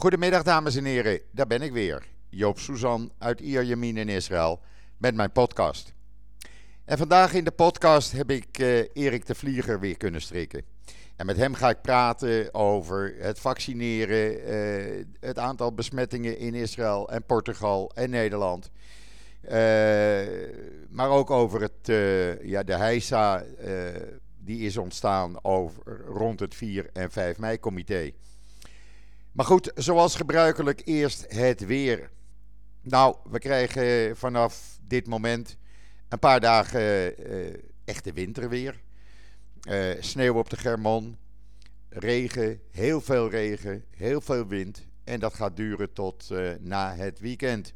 Goedemiddag dames en heren, daar ben ik weer. Joop Suzan uit Ierjemien in Israël met mijn podcast. En vandaag in de podcast heb ik uh, Erik de Vlieger weer kunnen strikken. En met hem ga ik praten over het vaccineren, uh, het aantal besmettingen in Israël en Portugal en Nederland. Uh, maar ook over het, ja, de heisa die is ontstaan over, rond het 4 en 5 mei comité. Maar goed, zoals gebruikelijk eerst het weer. Nou, we krijgen vanaf dit moment een paar dagen uh, echte winterweer. Uh, sneeuw op de Germon, regen, heel veel regen, heel veel wind. En dat gaat duren tot uh, na het weekend.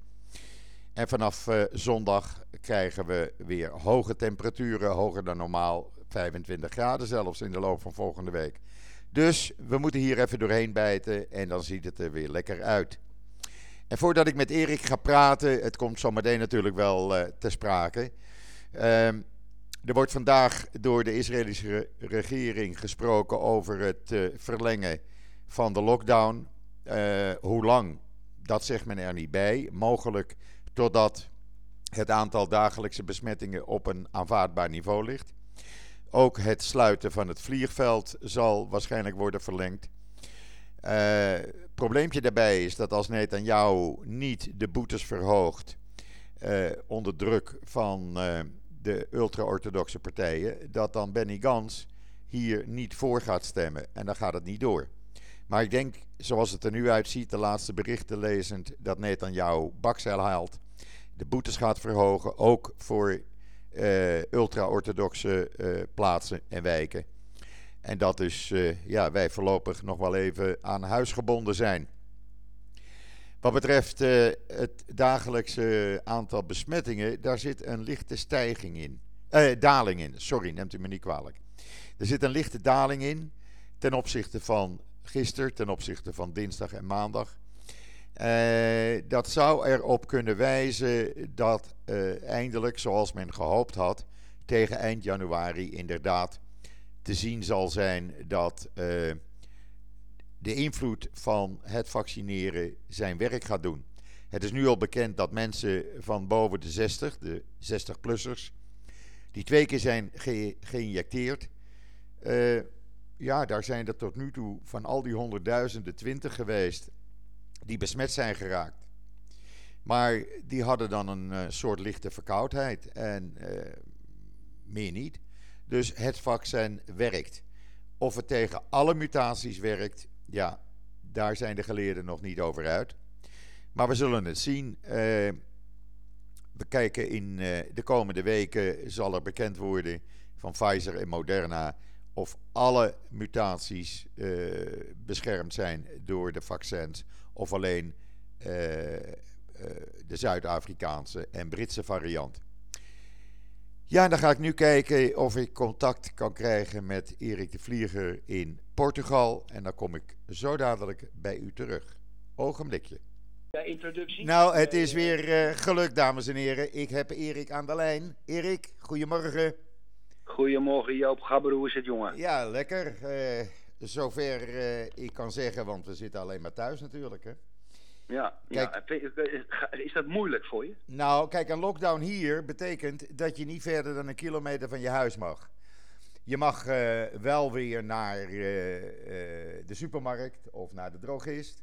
En vanaf zondag krijgen we weer hoge temperaturen, hoger dan normaal. 25 graden zelfs in de loop van volgende week. Dus we moeten hier even doorheen bijten en dan ziet het er weer lekker uit. En voordat ik met Erik ga praten, het komt zometeen natuurlijk wel uh, ter sprake. Uh, er wordt vandaag door de Israëlische regering gesproken over het uh, verlengen van de lockdown. Uh, hoe lang? Dat zegt men er niet bij. Mogelijk totdat het aantal dagelijkse besmettingen op een aanvaardbaar niveau ligt. Ook het sluiten van het vliegveld zal waarschijnlijk worden verlengd. Uh, probleempje daarbij is dat als Netanyahu niet de boetes verhoogt uh, onder druk van uh, de ultra-orthodoxe partijen, dat dan Benny Gans hier niet voor gaat stemmen. En dan gaat het niet door. Maar ik denk, zoals het er nu uitziet, de laatste berichten lezend, dat Netanyahu bakzeil haalt, de boetes gaat verhogen, ook voor ultra-orthodoxe uh, plaatsen en wijken. En dat dus ja, wij voorlopig nog wel even aan huis gebonden zijn. Wat betreft het dagelijkse aantal besmettingen, daar zit een lichte stijging in. daling in, sorry, neemt u me niet kwalijk. Er zit een lichte daling in ten opzichte van gisteren, ten opzichte van dinsdag en maandag. Uh, dat zou erop kunnen wijzen dat uh, eindelijk, zoals men gehoopt had, tegen eind januari inderdaad te zien zal zijn dat uh, de invloed van het vaccineren zijn werk gaat doen. Het is nu al bekend dat mensen van boven de 60, de 60-plussers, die twee keer zijn ge geïnjecteerd, ja, daar zijn er tot nu toe van al die honderdduizenden twintig geweest die besmet zijn geraakt. Maar die hadden dan een uh, soort lichte verkoudheid en uh, meer niet. Dus het vaccin werkt. Of het tegen alle mutaties werkt, ja, daar zijn de geleerden nog niet over uit. Maar we zullen het zien. Uh, we kijken in de komende weken zal er bekend worden van Pfizer en Moderna of alle mutaties beschermd zijn door de vaccins of alleen uh, uh, de Zuid-Afrikaanse en Britse variant. Ja, dan ga ik nu kijken of ik contact kan krijgen met Erik de Vlieger in Portugal. En dan kom ik zo dadelijk bij u terug. Ogenblikje. Ja, introductie. Nou, het is weer uh, geluk, dames en heren. Ik heb Erik aan de lijn. Erik, goedemorgen. Goedemorgen Joop Gabber, hoe is het jongen? Ja, lekker. Uh, zover uh, ik kan zeggen, want we zitten alleen maar thuis natuurlijk. Hè? Ja, kijk, ja, is dat moeilijk voor je? Nou, kijk, een lockdown hier betekent dat je niet verder dan een kilometer van je huis mag. Je mag uh, wel weer naar uh, de supermarkt of naar de drogist.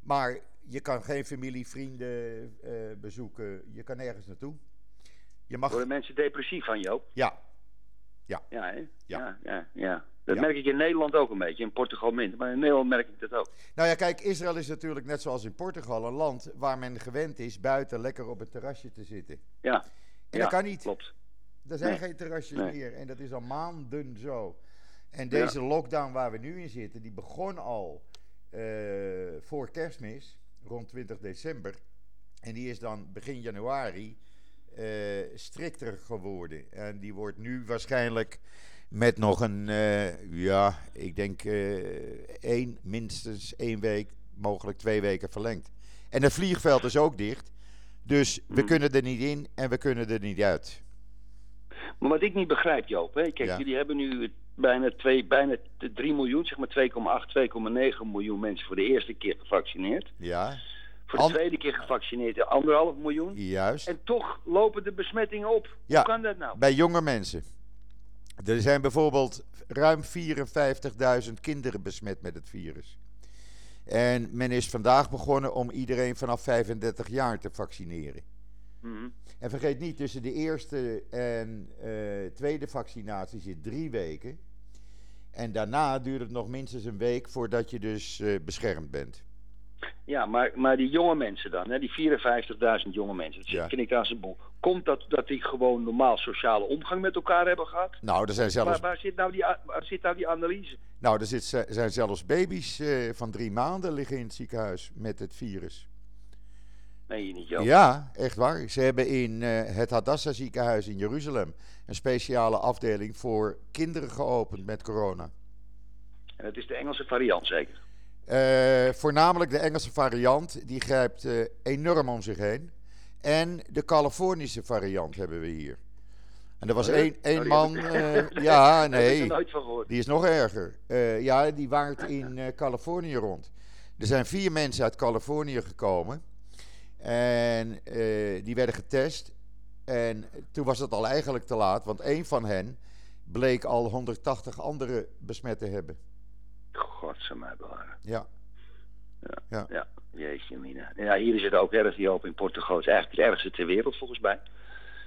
Maar je kan geen familie, vrienden bezoeken. Je kan nergens naartoe. Je mag... Worden mensen depressief van, Joop? Ja. Ja. Ja, hè? ja, ja. ja. Dat merk ik in Nederland ook een beetje, in Portugal minder, maar in Nederland merk ik dat ook. Nou ja, kijk, Israël is natuurlijk net zoals in Portugal een land waar men gewend is buiten lekker op het terrasje te zitten. Ja. En ja, dat kan niet. Klopt. Er zijn nee. geen terrasjes nee. meer en dat is al maanden zo. En deze ja. lockdown waar we nu in zitten, die begon al uh, voor kerstmis, rond 20 december. En die is dan begin januari uh, strikter geworden. En die wordt nu waarschijnlijk met nog een, uh, ja, ik denk uh, één, minstens één week, mogelijk twee weken verlengd. En het vliegveld is ook dicht. Dus we hmm. kunnen er niet in en we kunnen er niet uit. Maar wat ik niet begrijp, Joop, hè? kijk, ja. jullie hebben nu bijna, 2, bijna 3 miljoen, zeg maar 2,8, 2,9 miljoen mensen voor de eerste keer gevaccineerd. Ja, Voor de tweede keer gevaccineerd anderhalf miljoen. juist. En toch lopen de besmettingen op. Ja. Hoe kan dat nou? Bij jonge mensen. Er zijn bijvoorbeeld ruim 54.000 kinderen besmet met het virus. En men is vandaag begonnen om iedereen vanaf 35 jaar te vaccineren. Mhm. En vergeet niet, tussen de eerste en eh, tweede vaccinatie zit drie weken. En daarna duurt het nog minstens een week voordat je dus eh, beschermd bent. Ja, maar, maar die jonge mensen dan, hè, die 54.000 jonge mensen, dat Ja. vind ik daar een boel. Komt dat dat die gewoon normaal sociale omgang met elkaar hebben gehad? Nou, er zijn zelfs, Waar, waar, zit nou die, waar zit nou die analyse? nou, er zit, zijn zelfs baby's eh, van drie maanden liggen in het ziekenhuis met het virus. Nee, niet, Joop. Ja, echt waar. Ze hebben in eh, het Hadassah ziekenhuis in Jeruzalem een speciale afdeling voor kinderen geopend met corona. En dat is de Engelse variant zeker. Eh, voornamelijk de Engelse variant, die grijpt eh, enorm om zich heen. En de Californische variant hebben we hier. En er was Oh één, één Oh, man. eh, ja, nee. Die is nog erger. Ja, die waart in Californië rond. Er zijn vier mensen uit Californië gekomen. En die werden getest. En toen was het al eigenlijk te laat, want één van hen bleek al 180 anderen besmet te hebben. God, ze mij bewaren. Ja, Ja, jeetje mina. Ja, hier is het ook erg, die hoop in Portugal. Het is eigenlijk het ergste ter wereld volgens mij.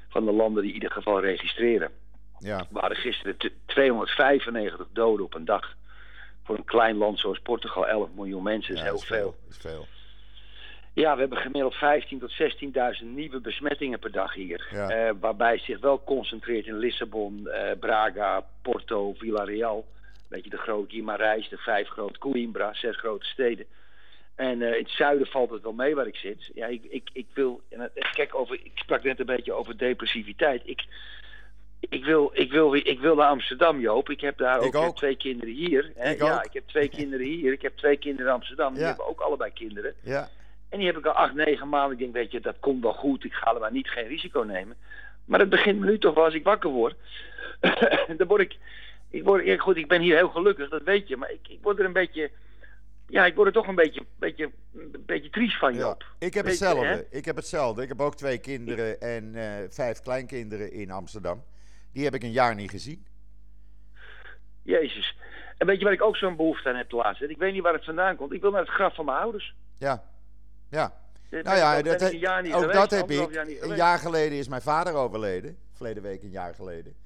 Van de landen die in ieder geval registreren. ja, We hadden gisteren t- 295 doden op een dag. Voor een klein land zoals Portugal, 11 miljoen mensen, is ja, heel is veel. Is veel. Ja, we hebben gemiddeld 15.000 tot 16.000 nieuwe besmettingen per dag hier. Ja. Eh, waarbij zich wel concentreert in Lissabon, eh, Braga, Porto, Villarreal. Weet je, de grote Guimarães, de vijf grote Coimbra, zes grote steden. En eh, in het zuiden valt het wel mee waar ik zit. Ja, ik, ik, ik wil. En het- kijk, over, ik sprak net een beetje over depressiviteit. Ik, ik, wil, ik, wil, ik wil naar Amsterdam, Joop. Ik heb daar ook, twee kinderen hier. Hè? Ik ja, ook. ik heb twee kinderen hier. Ik heb twee kinderen in Amsterdam. Die Ja. hebben ook allebei kinderen. Ja, En die heb ik al acht, negen maanden. Ik denk, weet je, dat komt wel goed. Ik ga er maar niet geen risico nemen. Maar het begint me nu toch wel als ik wakker word. dan word ik. Ik, word, ja, goed, ik ben hier heel gelukkig, dat weet je. Maar ik, ik word er een beetje. Ja, ik word er toch een beetje, beetje, een beetje triest van, ja. Joop. Ik heb hetzelfde. hè? Ik heb hetzelfde. Ik heb ook twee kinderen en eh, vijf kleinkinderen in Amsterdam. Die heb ik een jaar niet gezien. Jezus. En weet je waar ik ook zo'n behoefte aan heb de laatste? Ik weet niet waar het vandaan komt. Ik wil naar het graf van mijn ouders. Ja, ja. Nou ja, dat, ben ik een jaar niet ook geweest, dat heb ik. jaar Een jaar geleden is mijn vader overleden. Verleden week een jaar geleden.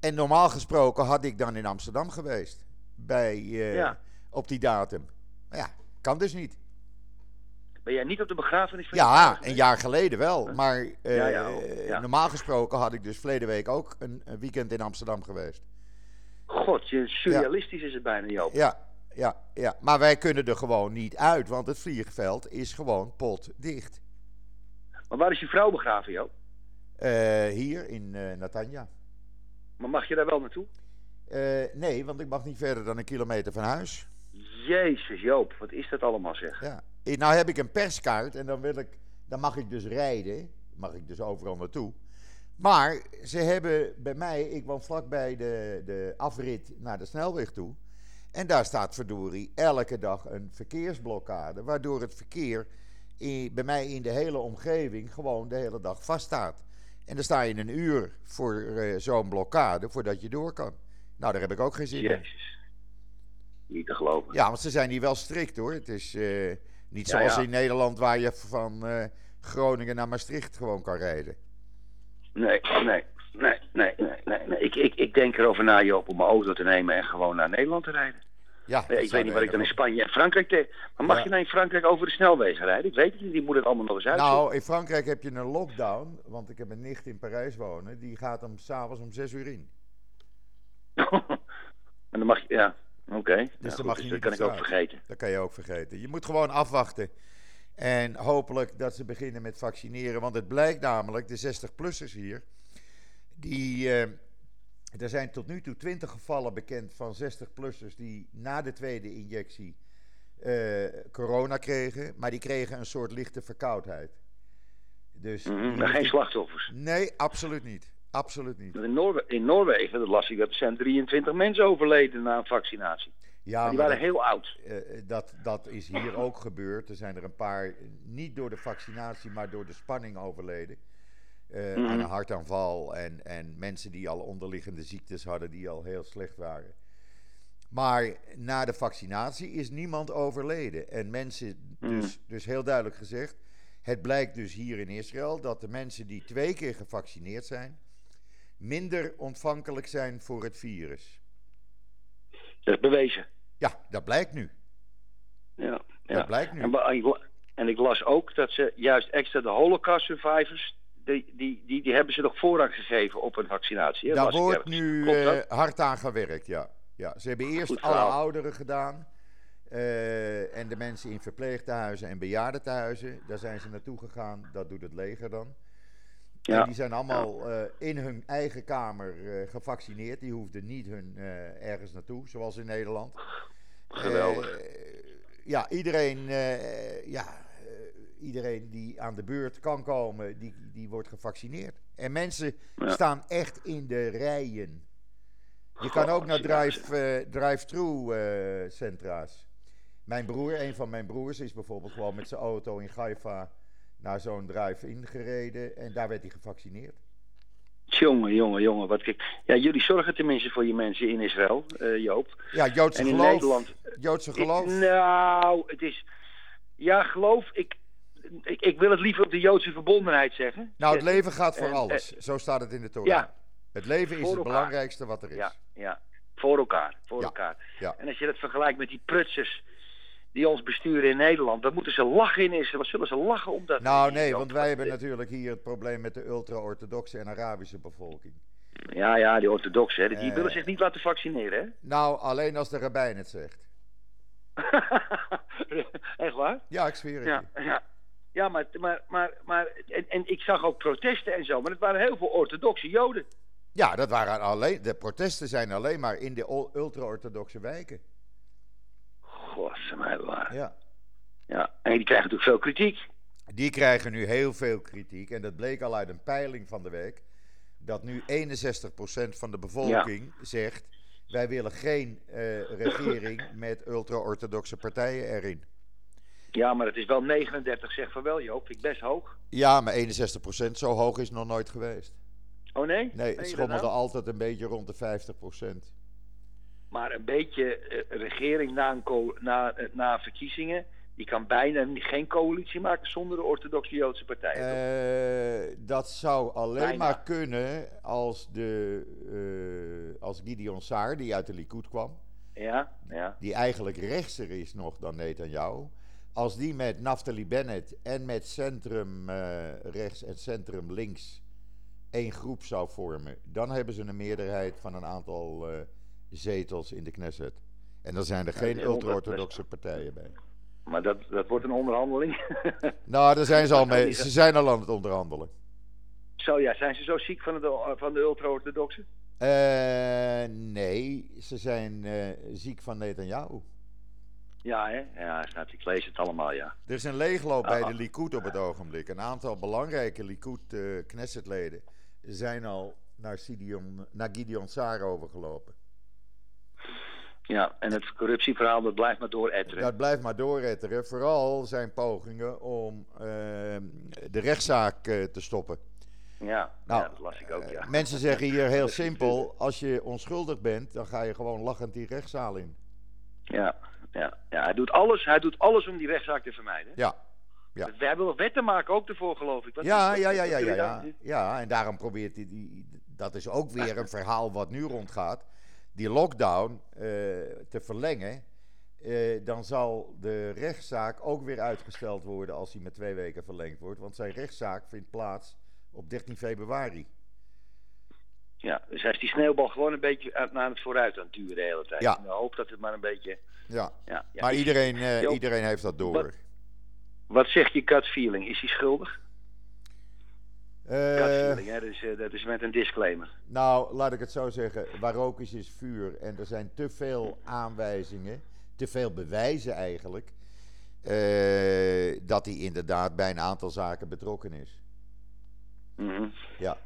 En normaal gesproken had ik dan in Amsterdam geweest. Bij, eh, Ja. Op die datum. Maar ja, kan dus niet. Ben jij niet op de begrafenis van Ja, een jaar geleden wel. Maar eh, Ja, ja, oh, ja. normaal gesproken had ik dus verleden week ook een, een weekend in Amsterdam geweest. God, je, surrealistisch is het bijna, Joop. Ja, ja, ja. Maar wij kunnen er gewoon niet uit, want het vliegveld is gewoon potdicht. Maar waar is je vrouw begraven, Joop? Eh, hier in eh Natanja. Maar mag je daar wel naartoe? Eh, nee, want ik mag niet verder dan een kilometer van huis. Jezus, Joop, wat is dat allemaal zeg? Ja. Nou heb ik een perskaart en dan, wil ik, dan mag ik dus rijden. Mag ik dus overal naartoe. Maar ze hebben bij mij, ik woon vlakbij de, de afrit naar de snelweg toe. En daar staat verdorie elke dag een verkeersblokkade. Waardoor het verkeer bij mij in de hele omgeving gewoon de hele dag vaststaat. En dan sta je een uur voor eh, zo'n blokkade voordat je door kan. Nou, daar heb ik ook geen zin in. Jezus. Niet te geloven. Ja, want ze zijn hier wel strikt hoor. Het is eh, niet Ja, zoals ja. in Nederland waar je van eh, Groningen naar Maastricht gewoon kan rijden. Nee, nee, nee, nee, nee, nee. nee. Ik, ik, ik denk erover na, Joop, om mijn auto te nemen en gewoon naar Nederland te rijden. Ja, Nee, ik weet niet wat ik dan in Spanje en Frankrijk deed. Maar mag Ja. je nou in Frankrijk over de snelwegen rijden? Ik weet het niet, die moet het allemaal nog eens uit. Nou, in Frankrijk heb je een lockdown, want ik heb een nicht in Parijs wonen. Die gaat om s'avonds om 6 uur in. en dan mag je, ja, oké. Ja, dan mag je dus dat kan ik ook vergeten. Dat kan je ook vergeten. Je moet gewoon afwachten. En hopelijk dat ze beginnen met vaccineren. Want het blijkt namelijk, de 60-plussers hier, die, eh, er zijn tot nu toe 20 gevallen bekend van 60-plussers die na de tweede injectie eh, corona kregen. Maar die kregen een soort lichte verkoudheid. Dus Mhm, maar geen slachtoffers. Nee, absoluut niet. Absoluut niet. In, Noorwe in Noorwegen, dat las ik, dat zijn 23 mensen overleden na een vaccinatie. Ja, die maar waren dat, heel oud. eh, dat, dat is hier ook gebeurd. Er zijn er een paar, niet door de vaccinatie, maar door de spanning overleden. Mhm. Aan een hartaanval en, en mensen die al onderliggende ziektes hadden die al heel slecht waren. Maar na de vaccinatie is niemand overleden. En mensen, Mhm. dus, dus heel duidelijk gezegd, het blijkt dus hier in Israël dat de mensen die twee keer gevaccineerd zijn, minder ontvankelijk zijn voor het virus. Dat is bewezen. Ja, dat blijkt nu. Ja, Dat ja. blijkt nu. En, en ik las ook dat ze juist extra de Holocaust survivors, die, die, die, die hebben ze nog voorrang gegeven op een vaccinatie. hè? Daar wordt nu eh, hard aan gewerkt, ja. ja. Ze hebben eerst alle ouderen gedaan. eh, en de mensen in verpleegtehuizen en bejaardentehuizen. Daar zijn ze naartoe gegaan. Dat doet het leger dan. Ja. En die zijn allemaal eh, in hun eigen kamer gevaccineerd. Die hoefden niet hun, ergens naartoe, zoals in Nederland. Geweldig. Ja, iedereen, ja, iedereen die aan de beurt kan komen, die, die wordt gevaccineerd. En mensen Ja. staan echt in de rijen. Je kan ook naar drive, eh, drive-thru eh, centra's. Mijn broer, een van mijn broers, is bijvoorbeeld gewoon met zijn auto in Haifa naar zo'n drive-in gereden. En daar werd hij gevaccineerd. Jongen, jongen, jongen. Wat ik... Ja, jullie zorgen tenminste voor je mensen in Israël, eh, Joop. Ja, Joodse En in geloof. Nederland- Joodse Ik- geloof. nou, het is... Ja, geloof, ik, ik, ik wil het liever op de Joodse verbondenheid zeggen. Nou, het leven gaat voor en, alles. Zo staat het in de Torah. ja. Het leven is het elkaar. belangrijkste wat er is. Ja, ja. Voor elkaar, voor Ja, elkaar. ja. En als je dat vergelijkt met die prutsers die ons besturen in Nederland, dan moeten ze lachen in Israël. Wat zullen ze lachen om dat? Nou nee, want wij hebben natuurlijk hier het probleem met de ultra-orthodoxe en Arabische bevolking. Ja, ja, die orthodoxen, hè, die Eh. willen zich niet laten vaccineren, hè? Nou, alleen als de rabbijn het zegt. Echt waar? Ja, ik zweer het Ja, ja. Ja, maar, maar, maar, maar en, en ik zag ook protesten en zo, maar het waren heel veel orthodoxe Joden. Ja, dat waren alleen, de protesten zijn alleen maar in de ul- ultra-orthodoxe wijken. God, mij waar. Ja. Ja, en die krijgen natuurlijk veel kritiek. Die krijgen nu heel veel kritiek. En dat bleek al uit een peiling van de week. Dat nu 61% van de bevolking zegt... wij willen geen eh, regering met ultra-orthodoxe partijen erin. Ja, maar het is wel 39, zeg van wel, Joop. Vind ik best hoog. Ja, maar 61% zo hoog is nog nooit geweest. Oh nee? Nee, het schommelde altijd een beetje rond de 50%. Maar een beetje eh, regering na, een na, eh, na verkiezingen, die kan bijna geen coalitie maken zonder de orthodoxe Joodse partijen. toch? Eh, dat zou alleen Bijna. maar kunnen als, de, als Gideon Saar, die uit de Likud kwam, ja, ja. die eigenlijk rechtser is nog dan Netanyahu, als die met Naftali Bennett en met centrum eh, rechts en centrum links één groep zou vormen, dan hebben ze een meerderheid van een aantal eh, zetels in de Knesset. En dan zijn er geen ultra-orthodoxe partijen bij. Maar dat, dat wordt een onderhandeling. Nou, daar zijn ze al mee. Ze zijn al aan het onderhandelen. zo ja, zijn ze zo ziek van de, van de ultra-orthodoxe? Eh, nee, ze zijn eh, ziek van Netanyahu. Ja, hè? Ja, snap. Ik lees het allemaal, ja. Er is een leegloop bij Ah. de Likud op het ogenblik. Een aantal belangrijke Likud eh Knessetleden zijn al naar, Sidion, naar Gideon Saar overgelopen. Ja, en het corruptieverhaal, dat blijft maar dooretteren. Dat blijft maar doorretteren. Vooral zijn pogingen om eh, de rechtszaak eh, te stoppen. Ja, Nou, ja, dat las ik ook, Eh, ja. mensen zeggen hier heel simpel: als je onschuldig bent, dan ga je gewoon lachend die rechtszaal in. Ja, ja, ja hij, doet alles, hij doet alles om die rechtszaak te vermijden. Ja, Ja. We hebben wel wetten maken ook ervoor, geloof ik. Ja, ja, ja, ja, ja? Ja, en daarom probeert hij, die, dat is ook weer een verhaal wat nu rondgaat, die lockdown eh, te verlengen. Eh, dan zal de rechtszaak ook weer uitgesteld worden als hij met twee weken verlengd wordt. Want zijn rechtszaak vindt plaats op 13 februari. Ja, dus hij is die sneeuwbal gewoon een beetje aan- naar het vooruit aan het duwen de hele tijd. Ja. In de hoop dat het maar een beetje... Ja, Ja, ja. maar iedereen, eh, Joop, iedereen heeft dat door. wat- Wat zegt je gut feeling? Is hij schuldig? Gut feeling, hè? Dus, eh, dat is met een disclaimer. Nou, laat ik het zo zeggen. Waar rook is, is vuur. En er zijn te veel aanwijzingen, te veel bewijzen eigenlijk, dat hij inderdaad bij een aantal zaken betrokken is. Mhm. Ja.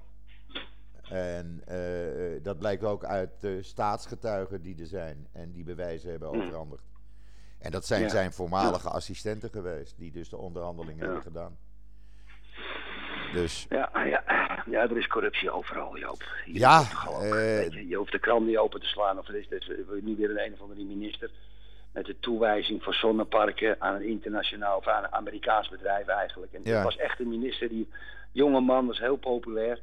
En uh, dat blijkt ook uit de staatsgetuigen die er zijn en die bewijzen hebben Hmm. overhandigd. En dat zijn Ja. zijn voormalige assistenten geweest, die dus de onderhandelingen Ja. hebben gedaan. Dus Ja, ja, ja, er is corruptie overal, Joop. Hier Ja, eh, je, je hoeft de krant niet open te slaan. Of er is, er is nu weer een, een of andere minister met de toewijzing voor zonneparken aan een internationaal of aan een Amerikaans bedrijf eigenlijk. En het was echt een minister die, jonge man, was heel populair.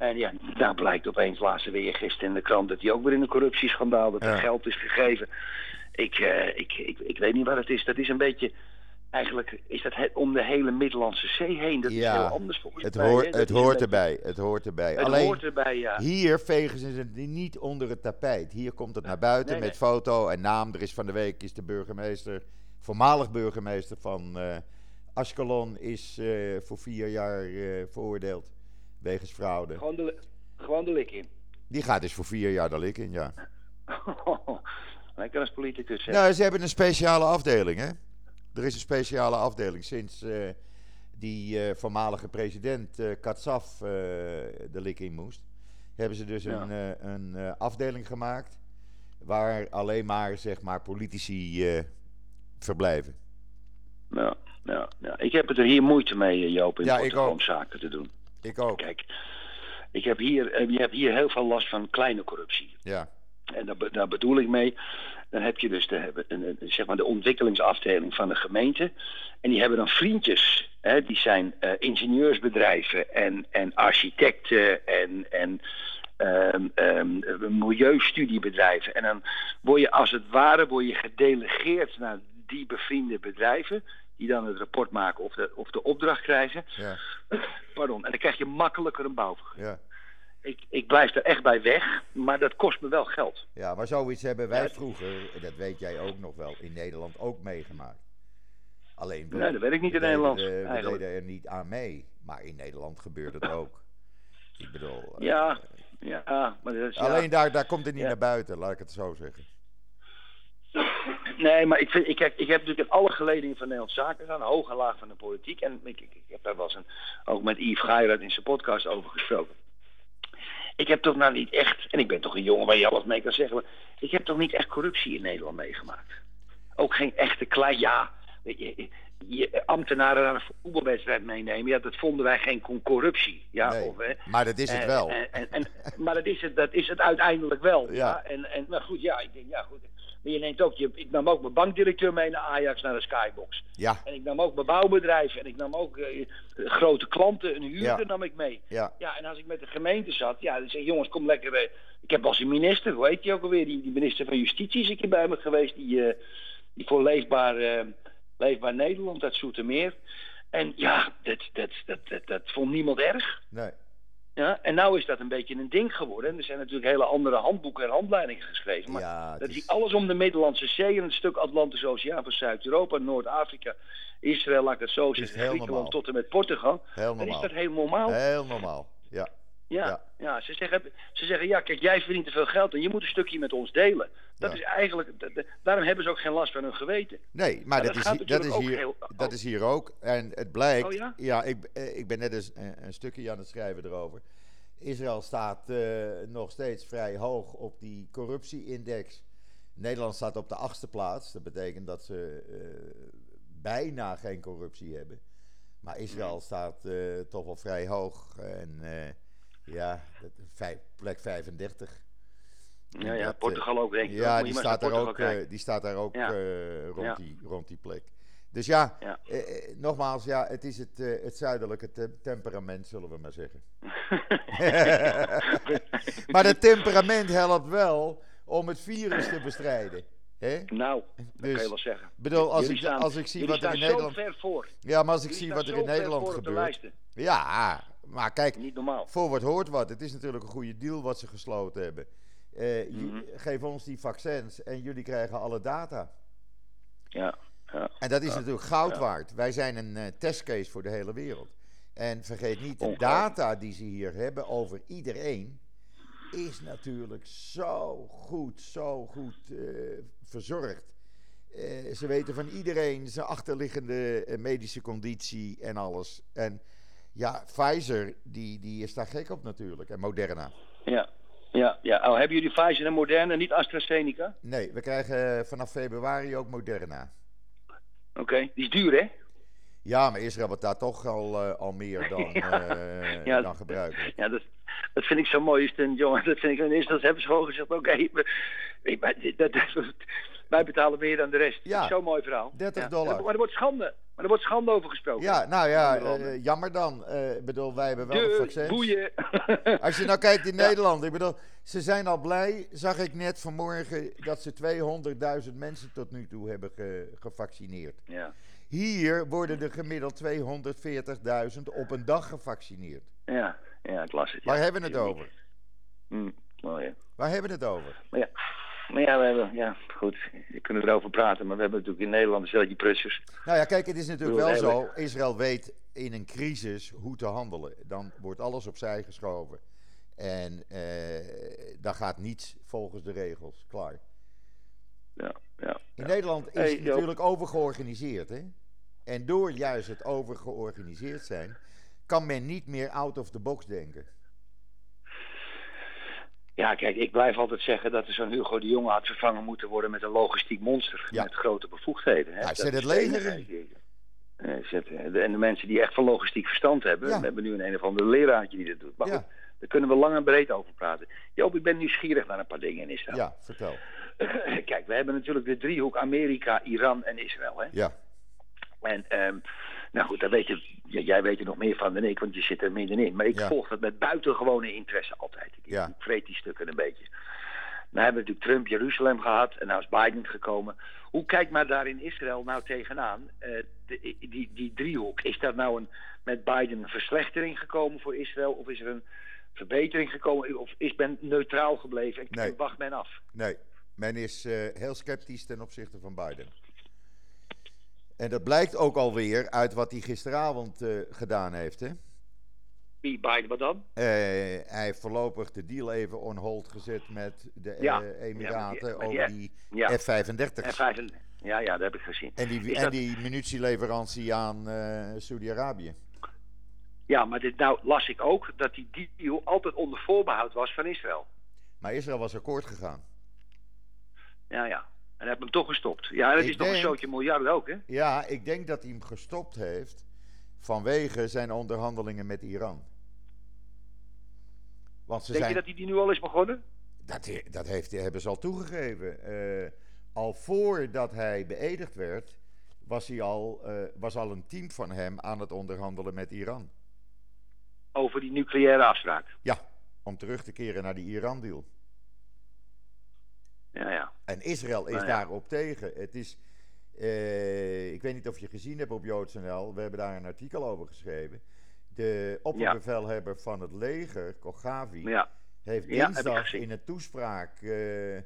En ja, daar blijkt opeens laatste weer gisteren in de krant dat hij ook weer in een corruptieschandaal, dat Ja. er geld is gegeven. Ik, eh, ik, ik, ik weet niet wat het is. Dat is een beetje, eigenlijk is dat het, om de hele Middellandse Zee heen. Dat Ja, is heel anders volgens het, mij. het hoort erbij. Het hoort erbij. Het Alleen hoort erbij, ja. hier vegen ze het niet onder het tapijt. Hier komt het naar buiten nee, met foto en naam. Er is van de week is de burgemeester, voormalig burgemeester van eh Ashkelon, is eh, voor vier jaar veroordeeld wegens fraude. Gewoon de, gewoon de lik in. Die gaat dus voor vier jaar de lik in, ja. Lekker als politicus. hè. Nou, ze hebben een speciale afdeling, hè? Er is een speciale afdeling sinds eh, die eh, voormalige president eh Katsaf de lik in moest. Hebben ze dus Ja. een, een afdeling gemaakt waar alleen maar, zeg maar, politici verblijven. Ja, ja, ja. Ik heb het er hier moeite mee, Joop, in Ja, ik Portugal ook. om zaken te doen. Ik ook, Kijk, ik heb hier, eh, je hebt hier heel veel last van kleine corruptie. ja. En daar, be- daar bedoel ik mee, dan heb je dus de, een, zeg maar de ontwikkelingsafdeling van de gemeente. En die hebben dan vriendjes, hè, die zijn eh, ingenieursbedrijven en, en architecten en, en ehm, ehm, milieustudiebedrijven. En dan word je als het ware word je gedelegeerd naar die bevriende bedrijven, die dan het rapport maken of de, of de opdracht krijgen. Ja, Pardon, en dan krijg je makkelijker een bouwvergunning. ja. Ik, ik blijf er echt bij weg, maar dat kost me wel geld. ja, maar zoiets hebben wij vroeger, dat weet jij ook nog wel, in Nederland ook meegemaakt. Alleen, we- Nee, dat weet ik niet in deden Nederland, er- we eigenlijk. deden er niet aan mee. Maar in Nederland gebeurt het ook. Ik bedoel... eh, Ja, ja, maar dat is, ja. Alleen daar, daar komt het niet Ja. naar buiten, laat ik het zo zeggen. Nee, maar ik, vind, ik, heb, ik heb natuurlijk in alle geledingen van Nederlandse zaken gedaan, hoog en laag van de politiek. En ik, ik, ik heb daar wel eens een, ook met Yves Geirat in zijn podcast over gesproken. Ik heb toch nou niet echt, en ik ben toch een jongen waar je alles mee kan zeggen, maar ik heb toch niet echt corruptie in Nederland meegemaakt. Ook geen echte klein, ja, je, je, ambtenaren naar een voetbalwedstrijd meenemen, ja, dat vonden wij geen corruptie. Ja, Nee, of, hè, maar dat is het en- wel. En, en, en- maar dat is, het, dat is het uiteindelijk wel. Ja. Ja. En, en, maar goed, ja, ik denk, ja, goed. Maar je neemt ook, je, ik nam ook mijn bankdirecteur mee naar Ajax, naar de Skybox. Ja, En ik nam ook mijn bouwbedrijf. En ik nam ook eh, grote klanten, een huurder Ja. nam ik mee. ja, Ja, en als ik met de gemeente zat, ja, dan zeg ik, jongens, kom lekker. eh, ik heb als een minister, hoe heet die ook alweer? Die, die minister van Justitie is een keer bij me geweest. Die, eh, die voor leefbaar, leefbaar Nederland uit Zoetermeer. En ja, dat, dat, dat, dat, dat vond niemand erg. nee. Ja, en nou is dat een beetje een ding geworden. En er zijn natuurlijk hele andere handboeken en handleidingen geschreven. Maar Ja, dat is- alles om de Middellandse Zee en een stuk Atlantische Oceaan van Zuid-Europa, Noord-Afrika, Israël, laat ik het zo zeggen, Griekenland tot en met Portugal. Heel Dan is dat heel normaal. Heel normaal, ja. Ja, Ja. ja. ze, zeggen, ze zeggen, ja, kijk, jij verdient te veel geld en je moet een stukje met ons delen. Dat Ja. is eigenlijk, daarom hebben ze ook geen last van hun geweten. Nee, maar dat, dat is, dat, is hier, heel- dat is hier ook. En het blijkt, Oh ja? ik, eh, ik ben net eens een, een stukje aan het schrijven erover. Israël staat eh, nog steeds vrij hoog op die corruptie-index. Nederland staat op de achtste plaats. Dat betekent dat ze eh, bijna geen corruptie hebben. Maar Israël staat toch wel vrij hoog. En ja, vijf, plek 35. Ja, ja, dat, eh, Portugal ook, denk ik. Ja, Moet die staat, daar ook, eh, die staat daar ook eh, rond, die, rond die plek. Dus ja, Ja. eh, eh, nogmaals, ja, het is het, eh, het zuidelijke te- temperament, zullen we maar zeggen. maar dat temperament helpt wel om het virus te bestrijden. Hè? Nou, dat Dus, kan je wel zeggen. bedoel, als Jullie ik, staan- als ik zie wat er in Nederland... ver voor. Ja, maar als ik Jullie zie wat er in Nederland gebeurt... Ja, maar kijk, Niet normaal. voor wat hoort wat. Het is natuurlijk een goede deal wat ze gesloten hebben. Mhm. Geef ons die vaccins en jullie krijgen alle data. Ja, ja. En dat is Ja, natuurlijk goud ja. waard. Wij zijn een eh, testcase voor de hele wereld. En vergeet niet, de data die ze hier hebben over iedereen is natuurlijk zo goed, zo goed eh, verzorgd. Ze weten van iedereen zijn achterliggende medische conditie en alles. En Ja, Pfizer, die, die is daar gek op natuurlijk. En Moderna. Ja, ja, ja. Oh, hebben jullie Pfizer en Moderna, niet AstraZeneca? Nee, we krijgen vanaf februari ook Moderna. Oké, die is duur hè? Ja, maar Israël wordt daar toch al, uh, al meer dan, ja. Uh, ja. dan gebruiken. Ja, dat, dat vind ik zo mooi. Is een, jongen, dat vind ik in eerste hebben ze gewoon gezegd: oké, okay, dat, dat, wij betalen meer dan de rest. Ja. Zo'n mooi verhaal. 30 dollar. Maar er wordt schande. Maar er wordt schande over gesproken. Ja, nou ja, uh, jammer dan. Ik uh, bedoel, wij hebben wel de, een vaccin. boeien. Als je nou kijkt in Nederland, ik bedoel, ze zijn al blij, zag ik net vanmorgen, dat ze 200.000 mensen tot nu toe hebben ge, gevaccineerd. Ja. Hier worden er gemiddeld 240.000 op een dag gevaccineerd. Ja, ja ik las het. Waar hebben we het over? Mm. Waar hebben we het over? Maar ja, maar ja, we hebben, ja, goed, we kunnen erover praten, maar we hebben natuurlijk in Nederland dezelfde prutsers. Nou ja, kijk, het is natuurlijk wel zo. Israël weet in een crisis hoe te handelen. Dan wordt alles opzij geschoven. En eh, dan gaat niets volgens de regels. Klaar. Ja, ja. In Nederland is hey, het natuurlijk overgeorganiseerd, hè? En door juist het overgeorganiseerd zijn, kan men niet meer out of the box denken. Ja, kijk, ik blijf altijd zeggen dat er zo'n Hugo de Jonge had vervangen moeten worden met een logistiek monster. Met grote bevoegdheden. Hè? Hij zet het leger in. En de mensen die echt van logistiek verstand hebben. We hebben nu een een of andere leraartje die dat doet. Maar goed, daar kunnen we lang en breed over praten. Joop, ik ben nieuwsgierig naar een paar dingen in Israël. Ja, vertel. Kijk, we hebben natuurlijk de driehoek Amerika, Iran en Israël. Hè? Ja. En um, nou goed, daar weet je, jij weet er nog meer van dan ik, want je zit er middenin. Maar ik ja. volg dat met buitengewone interesse altijd. Ik, ja. vreet die stukken een beetje. Nou hebben we natuurlijk Trump Jeruzalem gehad en nou is Biden gekomen. Hoe kijkt maar daar in Israël nou tegenaan? Uh, de, die, die driehoek, is dat nou een, met Biden een verslechtering gekomen voor Israël? Of is er een verbetering gekomen? Of is men neutraal gebleven en nee. wacht men af? Nee, men is uh, heel sceptisch ten opzichte van Biden. En dat blijkt ook alweer uit wat hij gisteravond uh, gedaan heeft, hè? Wie, Biden, wat dan? Uh, hij heeft voorlopig de deal even on hold gezet met de ja. uh, Emiraten ja, over die ja. F-35. F-35. Ja, ja, dat heb ik gezien. En die, en dat... die munitieleverantie aan Saudi-Arabië. Ja, maar dit, nou las ik ook dat die deal altijd onder voorbehoud was van Israël. Maar Israël was akkoord gegaan. Ja, ja. En heb hem toch gestopt. Ja, dat ik is toch een zootje miljarden ook, hè? Ja, ik denk dat hij hem gestopt heeft vanwege zijn onderhandelingen met Iran. Want ze denk zijn... je dat hij die nu al is begonnen? Dat, dat heeft, hebben ze al toegegeven. Uh, al voordat hij beëdigd werd, was, hij al, uh, was al een team van hem aan het onderhandelen met Iran. Over die nucleaire afspraak? Ja, om terug te keren naar die Iran-deal. Ja, ja. En Israël is nou, ja. daarop tegen. Het is, uh, ik weet niet of je gezien hebt op JoodsNL, we hebben daar een artikel over geschreven. De opperbevelhebber ja. van het leger, Kogavi, ja. heeft dinsdag in een toespraak uh,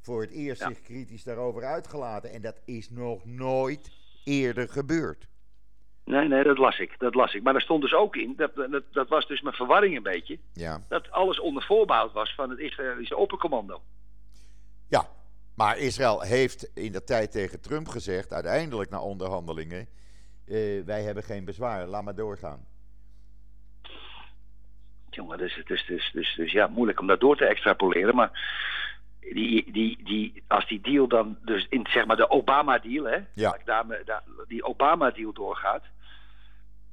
voor het eerst zich kritisch daarover uitgelaten. En dat is nog nooit eerder gebeurd. Nee, nee, dat las ik. Dat las ik. Maar er stond dus ook in, dat, dat, dat was dus mijn verwarring een beetje, ja. dat alles onder voorbehoud was van het Israëlische oppercommando. Ja, maar Israël heeft in de tijd tegen Trump gezegd, uiteindelijk na onderhandelingen, uh, wij hebben geen bezwaar, laat maar doorgaan. Jongen, dus, dus, dus, dus, dus ja, moeilijk om dat door te extrapoleren, maar die, die, die, als die deal dan, dus in zeg maar de Obama-deal, hè, ja. daar, daar, die Obama-deal doorgaat,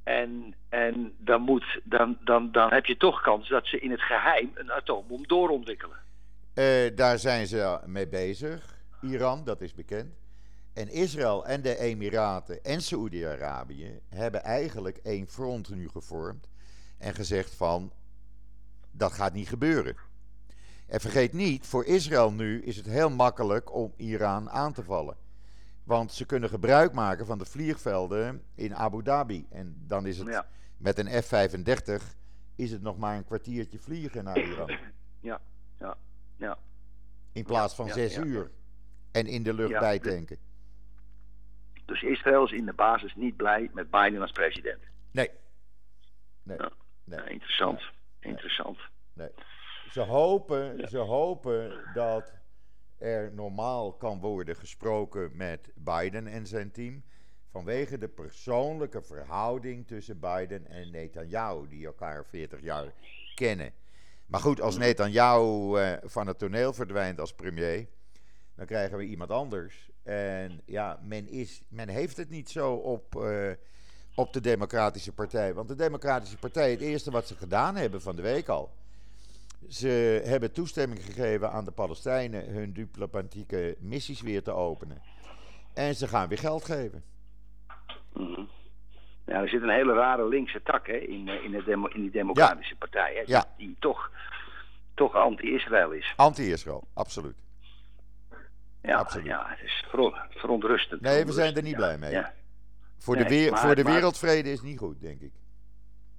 en, en dan, moet, dan, dan, dan heb je toch kans dat ze in het geheim een atoombom doorontwikkelen. Uh, daar zijn ze mee bezig. Iran, dat is bekend. En Israël en de Emiraten en Saoedi-Arabië hebben eigenlijk één front nu gevormd. En gezegd van, dat gaat niet gebeuren. En vergeet niet, voor Israël nu is het heel makkelijk om Iran aan te vallen. Want ze kunnen gebruik maken van de vliegvelden in Abu Dhabi. En dan is het ja. met een F-35 is het nog maar een kwartiertje vliegen naar Iran. Ja, ja. Ja. In plaats van zes uur. En in de lucht bijtanken. Dus Israël is in de basis niet blij met Biden als president. Nee. Nee. Nee. Interessant. Interessant. nee. Ze, hopen, ze hopen dat er normaal kan worden gesproken met Biden en zijn team. Vanwege de persoonlijke verhouding tussen Biden en Netanyahu, die elkaar 40 jaar kennen. Maar goed, als Netanyahu uh, van het toneel verdwijnt als premier, dan krijgen we iemand anders. En ja, men, is, men heeft het niet zo op, uh, op de Democratische Partij. Want de Democratische Partij, het eerste wat ze gedaan hebben van de week al. Ze hebben toestemming gegeven aan de Palestijnen hun diplomatieke missies weer te openen. En ze gaan weer geld geven. Mm Ja, er zit een hele rare linkse tak hè, in, in, de demo, in die Democratische ja. Partij. Hè, ja. Die toch, toch anti-Israël is. Anti-Israël, absoluut. Ja, absoluut. ja, het is verontrustend. Nee, we zijn er niet blij mee. Voor, nee, de, weer, maar, voor de wereldvrede is het niet goed, denk ik.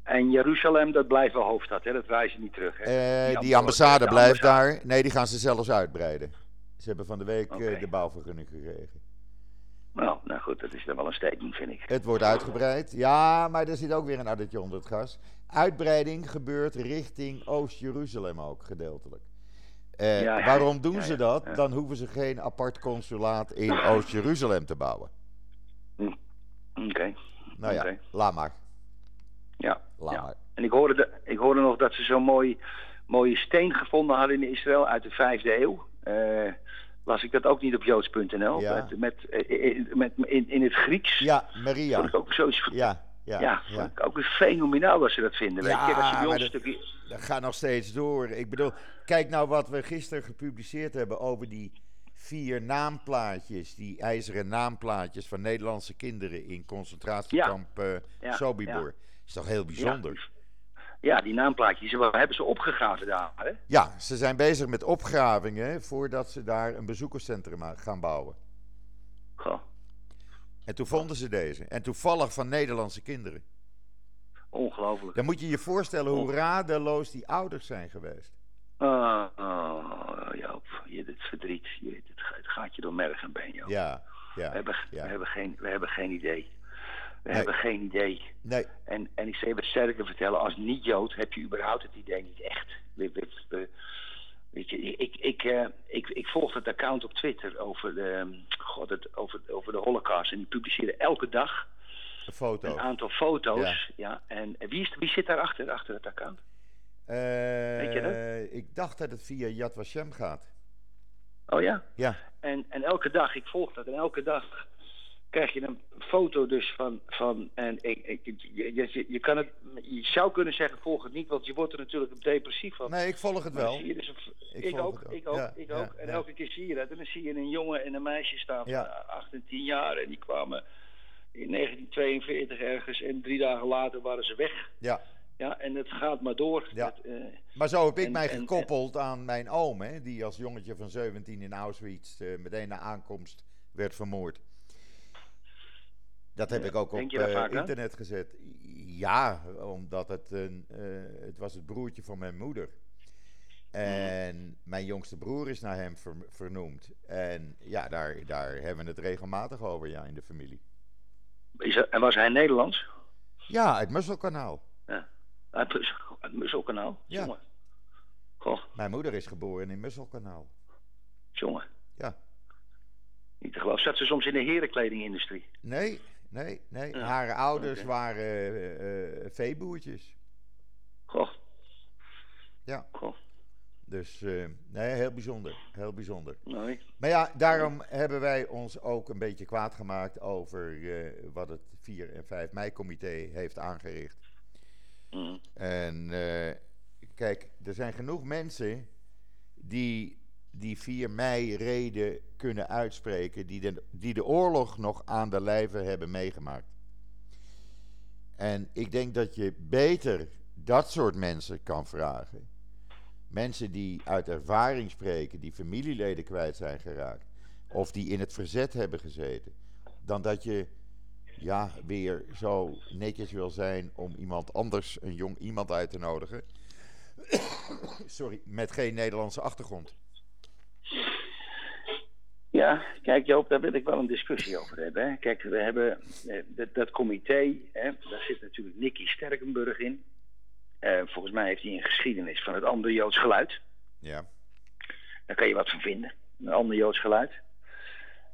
En Jeruzalem, dat blijft wel hoofdstad, hè? dat wijzen niet terug. Hè? Uh, die, die ambassade de blijft ambassade. daar. Nee, die gaan ze zelfs uitbreiden. Ze hebben van de week okay. uh, de bouwvergunning gekregen. Nou, nou goed, dat is dan wel een statement, vind ik. Het wordt uitgebreid. Ja, maar er zit ook weer een addertje onder het gas. Uitbreiding gebeurt richting Oost-Jeruzalem ook, gedeeltelijk. Ja, waarom doen ja, ze dat? Dan hoeven ze geen apart consulaat in Oost-Jeruzalem te bouwen. Hm. Oké. Okay. Nou ja, okay. laat maar. Ja. Laat ja. maar. En ik hoorde, de, ik hoorde nog dat ze zo'n mooi, mooie steen gevonden hadden in Israël uit de vijfde eeuw. Uh, las ik dat ook niet op joods.nl. Ja. Met, met, in, met, in, in het Grieks. Ja, Maria. Vond ik ook zoiets. Ja, ja, ja, ja. ik ook fenomenaal dat ze dat vinden. Ja, weet je? Als maar dat, stukje... dat gaat nog steeds door. Ik bedoel, kijk nou wat we gisteren gepubliceerd hebben over die vier naamplaatjes, die ijzeren naamplaatjes van Nederlandse kinderen in concentratiekamp uh, Ja, Sobibor. Is toch heel bijzonder? Ja, die naamplaatjes, waar hebben ze opgegraven daar, hè? Ja, ze zijn bezig met opgravingen voordat ze daar een bezoekerscentrum aan gaan bouwen. Goh, En toen vonden ze deze. En toevallig van Nederlandse kinderen. ongelooflijk. Dan moet je je voorstellen hoe radeloos die ouders zijn geweest. Ah, oh, Joop, je, dit verdriet, je, het, gaat, het gaat je door merg en been, Joop. Ja, ja. We, hebben, ja. we, hebben geen, we hebben geen idee. We Nee. hebben geen idee. Nee, En, en ik zal je sterker vertellen, als niet-Jood heb je überhaupt het idee niet echt. We- we- we- Weet je, ik, ik, eh, ik, ik volg het account op Twitter over de, god, het, over, over de holocaust. En die publiceren elke dag een foto. een aantal foto's. Ja. en wie, is, wie zit daarachter, achter het account? Weet je Eh, ik dacht dat het via Yad Vashem gaat. Oh ja? Ja, En, en elke dag, ik volg dat, en elke dag krijg je een foto dus van, van en ik, ik, je, je, je, kan het, je zou kunnen zeggen volg het niet, want je wordt er natuurlijk depressief van. nee, ik volg het wel. dus een- Ik ook, het ook. ik ook, Ja, ik ja, ook. En ja. elke keer zie je dat. En dan zie je een jongen en een meisje staan van Ja. eh, 8 en 10 jaar. En die kwamen in 1942 ergens en drie dagen later waren ze weg. Ja, Ja, en het gaat maar door. Ja. Het, eh, maar zo heb ik En- mij en- gekoppeld aan mijn oom, hè, die als jongetje van 17 in Auschwitz eh, meteen na aankomst werd vermoord. Dat heb Ja, ik ook op eh, vaak internet gezet. Ja, omdat het, een, eh, het was het broertje van mijn moeder. En mijn jongste broer is naar hem ver- vernoemd. En ja, daar, daar hebben we het regelmatig over, ja, in de familie. is er- en was hij Nederlands? Ja, het Musselkanaal. Uit Mus- uit Musselkanaal? Ja. Jongen. Goh, Mijn moeder is geboren in Musselkanaal. jongen. Ja. Niet te geloven. Zat ze soms in de herenkledingindustrie? Nee, nee, nee. Ja, Haar ouders waren eh, eh, veeboertjes. Goh. Ja. Goh. Dus eh, nee, heel bijzonder. Heel bijzonder. Nee. Maar ja, daarom hebben wij ons ook een beetje kwaad gemaakt over wat het 4 en 5 mei-comité heeft aangericht. Mm. En kijk, er zijn genoeg mensen die die 4 mei-reden kunnen uitspreken, die de, die de oorlog nog aan de lijve hebben meegemaakt. En ik denk dat je beter dat soort mensen kan vragen. Mensen die uit ervaring spreken, die familieleden kwijt zijn geraakt, of die in het verzet hebben gezeten, dan dat je ja, weer zo netjes wil zijn om iemand anders, een jong iemand uit te nodigen. Sorry, met geen Nederlandse achtergrond. Ja, kijk Joop, daar wil ik wel een discussie over hebben. Hè. Kijk, we hebben eh, dat, dat comité, hè, daar zit natuurlijk Nicky Sterkenburg in. Eh, volgens mij heeft hij een geschiedenis van het andere Joods geluid. Ja, Daar kan je wat van vinden, een ander Joods geluid.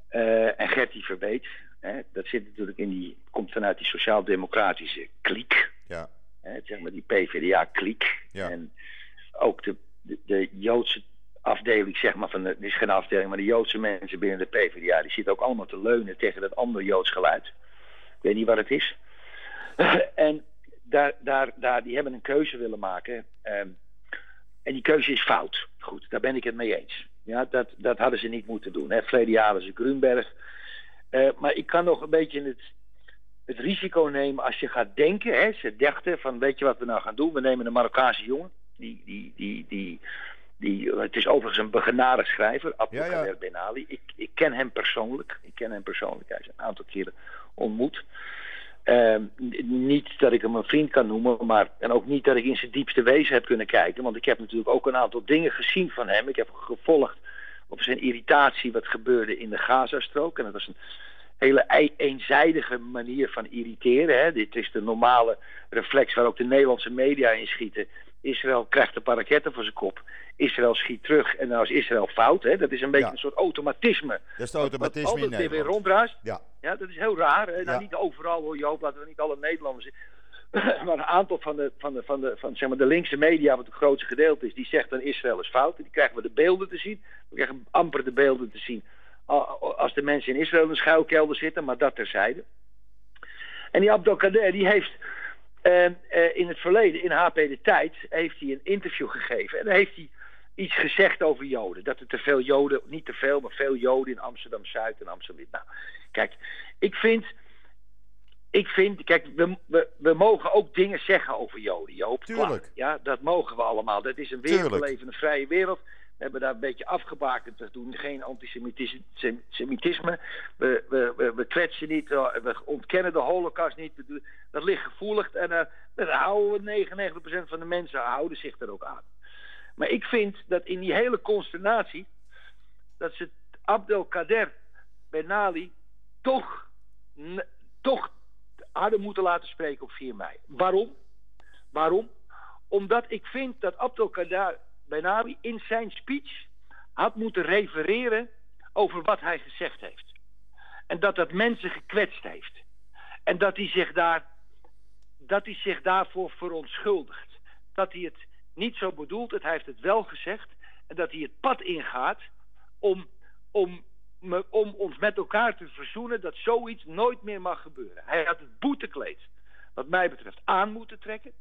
Eh, en Gertie Verbeet. Hè, dat zit natuurlijk in die, komt vanuit die sociaal-democratische kliek. Ja. Hè, zeg maar die PvdA-kliek. Ja. En ook de, de, de Joodse afdeling, zeg maar, van de, is geen afdeling, maar de Joodse mensen binnen de PvdA, die zitten ook allemaal te leunen tegen dat andere Joods geluid. Ik weet niet wat het is. en daar, daar, daar, die hebben een keuze willen maken. ehm, en die keuze is fout. Goed, daar ben ik het mee eens. Ja, dat, dat hadden ze niet moeten doen. Hè. Verleden jaar ze Grunberg. Eh, maar ik kan nog een beetje het, het risico nemen als je gaat denken. Hè, ze dachten van, weet je wat we nou gaan doen? We nemen een Marokkaanse jongen. Die, die, die, die, die, het is overigens een begenadigd schrijver, Abdelkader Ja, ja. Ben Ali. Ik, ik ken hem persoonlijk. Ik ken hem persoonlijk. Hij is een aantal keren ontmoet. Ehm, niet dat ik hem een vriend kan noemen, maar en ook niet dat ik in zijn diepste wezen heb kunnen kijken. Want ik heb natuurlijk ook een aantal dingen gezien van hem. Ik heb gevolgd op zijn irritatie wat gebeurde in de Gazastrook. En dat was een hele ei- eenzijdige manier van irriteren. Hè. Dit is de normale reflex waar ook de Nederlandse media in schieten. Israël krijgt een paar raketten voor zijn kop. Israël schiet terug en dan is Israël fout. Hè. Dat is een beetje Ja. een soort automatisme. Dat is het Wat automatisme altijd weer. Ja. Ja, dat is heel raar. Nou, Ja. niet overal hoor, Joop, laten we niet alle Nederlanders. maar een aantal van de, van de, van de, van, zeg maar, de linkse media, wat het grootste gedeelte is, die zegt dan Israël is fout. En die krijgen we de beelden te zien. We krijgen amper de beelden te zien als de mensen in Israël in een schuilkelder zitten, maar dat terzijde. En die Abdelkader, die heeft eh, eh, in het verleden, in HP De Tijd, heeft hij een interview gegeven. En daar heeft hij iets gezegd over Joden. Dat er te veel Joden, niet te veel, maar veel Joden in Amsterdam-Zuid en Amsterdam. Nou, kijk, ik vind... Ik vind, kijk, we, we, we mogen ook dingen zeggen over Joden, Joop. Tuurlijk. Klaar. Ja, dat mogen we allemaal. Dat is een wereld, een vrije wereld. We hebben daar een beetje afgebakend. We doen geen antisemitisme. We, we, we, we kwetsen niet. We ontkennen de holocaust niet. Dat ligt gevoelig. En eh, daar houden we 99% van de mensen houden zich er ook aan. Maar ik vind dat in die hele consternatie... dat ze Abdelkader Ben Ali toch, toch hadden moeten laten spreken op 4 mei. Waarom? Waarom? Omdat ik vind dat Abdelkader Ben Ali in zijn speech had moeten refereren over wat hij gezegd heeft. En dat dat mensen gekwetst heeft. En dat hij zich, daar, dat hij zich daarvoor verontschuldigt. Dat hij het niet zo bedoelt, het, hij heeft het wel gezegd. En dat hij het pad ingaat om, om, om ons met elkaar te verzoenen dat zoiets nooit meer mag gebeuren. Hij had het boetekleed, wat mij betreft, aan moeten trekken.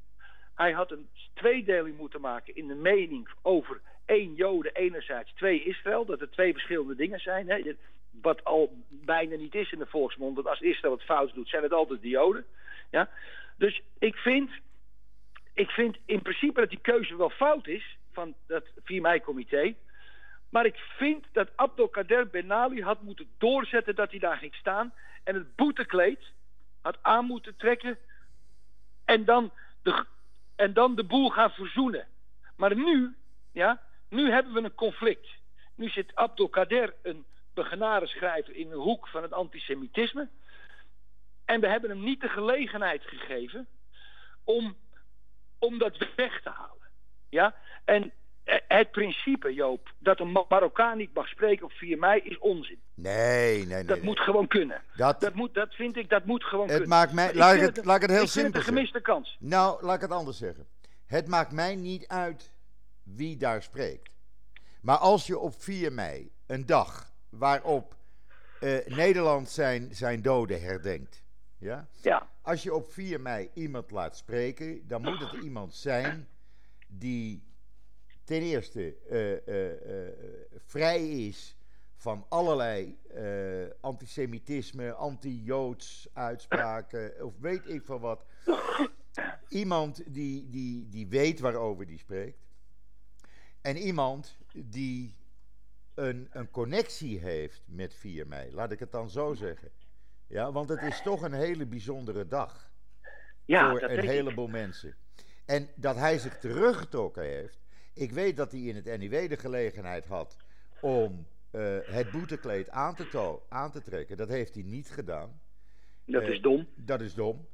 Hij had een tweedeling moeten maken in de mening over één Joden enerzijds, twee Israël. Dat er twee verschillende dingen zijn. Hè. Wat al bijna niet is in de volksmond. Want als Israël het fout doet, zijn het altijd de Joden. Ja? Dus ik vind, ik vind in principe dat die keuze wel fout is van dat 4 mei-comité. Maar ik vind dat Abdelkader Ben Ali had moeten doorzetten dat hij daar ging staan. En het boetekleed had aan moeten trekken. En dan de, en dan de boel gaan verzoenen. Maar nu, ja, nu hebben we een conflict. Nu zit Abdelkader, een begenade schrijver, in een hoek van het antisemitisme. En we hebben hem niet de gelegenheid gegeven om, om dat weg te halen. Ja? En het principe, Joop, dat een Ma- Marokkaan niet mag spreken op 4 mei is onzin. Nee, nee, nee. Dat nee. moet gewoon kunnen. Dat- Dat, moet, dat vind ik, dat moet gewoon Het kunnen. maakt mij- Maar laat ik vind het- laat ik het heel ik vind simpel het een gemiste kans. Nou, laat ik het anders zeggen. Het maakt mij niet uit wie daar spreekt. Maar als je op 4 mei, een dag waarop eh, Nederland zijn, zijn doden herdenkt. Ja? Ja, Als je op 4 mei iemand laat spreken, dan moet het iemand zijn die ten eerste eh, eh, eh, vrij is van allerlei antisemitisme, anti-Joods uitspraken of weet ik veel wat. Iemand die, die, die weet waarover die spreekt. En iemand die een, een connectie heeft met 4 mei, laat ik het dan zo zeggen. Ja, want het is toch een hele bijzondere dag ja voor een ik. heleboel mensen. En dat hij zich teruggetrokken heeft. Ik weet dat hij in het NIW de gelegenheid had om eh, het boetekleed aan te, to- aan te trekken. Dat heeft hij niet gedaan. Dat Eh, is dom. Dat is dom.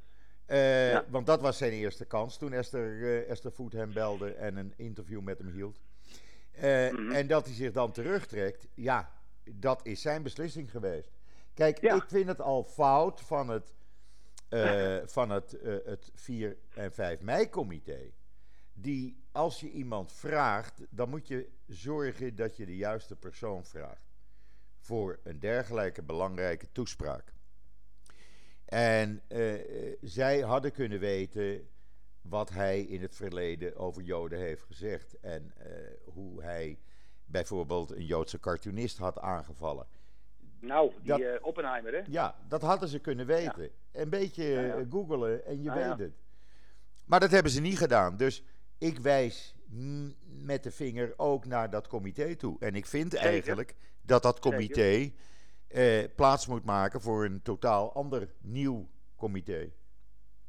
Eh, Ja. Want dat was zijn eerste kans toen Esther, eh, Esther Voet hem belde en een interview met hem hield. Eh, Mhm. En dat hij zich dan terugtrekt, ja, dat is zijn beslissing geweest. Kijk, Ja. ik vind het al fout van het, eh, van het, eh, het 4 en 5 mei-comité. Die, als je iemand vraagt, dan moet je zorgen dat je de juiste persoon vraagt. Voor een dergelijke belangrijke toespraak. En eh, zij hadden kunnen weten wat hij in het verleden over Joden heeft gezegd. En eh, hoe hij bijvoorbeeld een Joodse cartoonist had aangevallen. Nou, die Dat- eh, Oppenheimer, hè? Ja, dat hadden ze kunnen weten. Een beetje Ja, ja. googelen en je Ja, weet het. Maar dat hebben ze niet gedaan. Dus ik wijs mm, met de vinger ook naar dat comité toe. En ik vind Zeker. eigenlijk dat dat comité eh, plaats moet maken voor een totaal ander nieuw comité.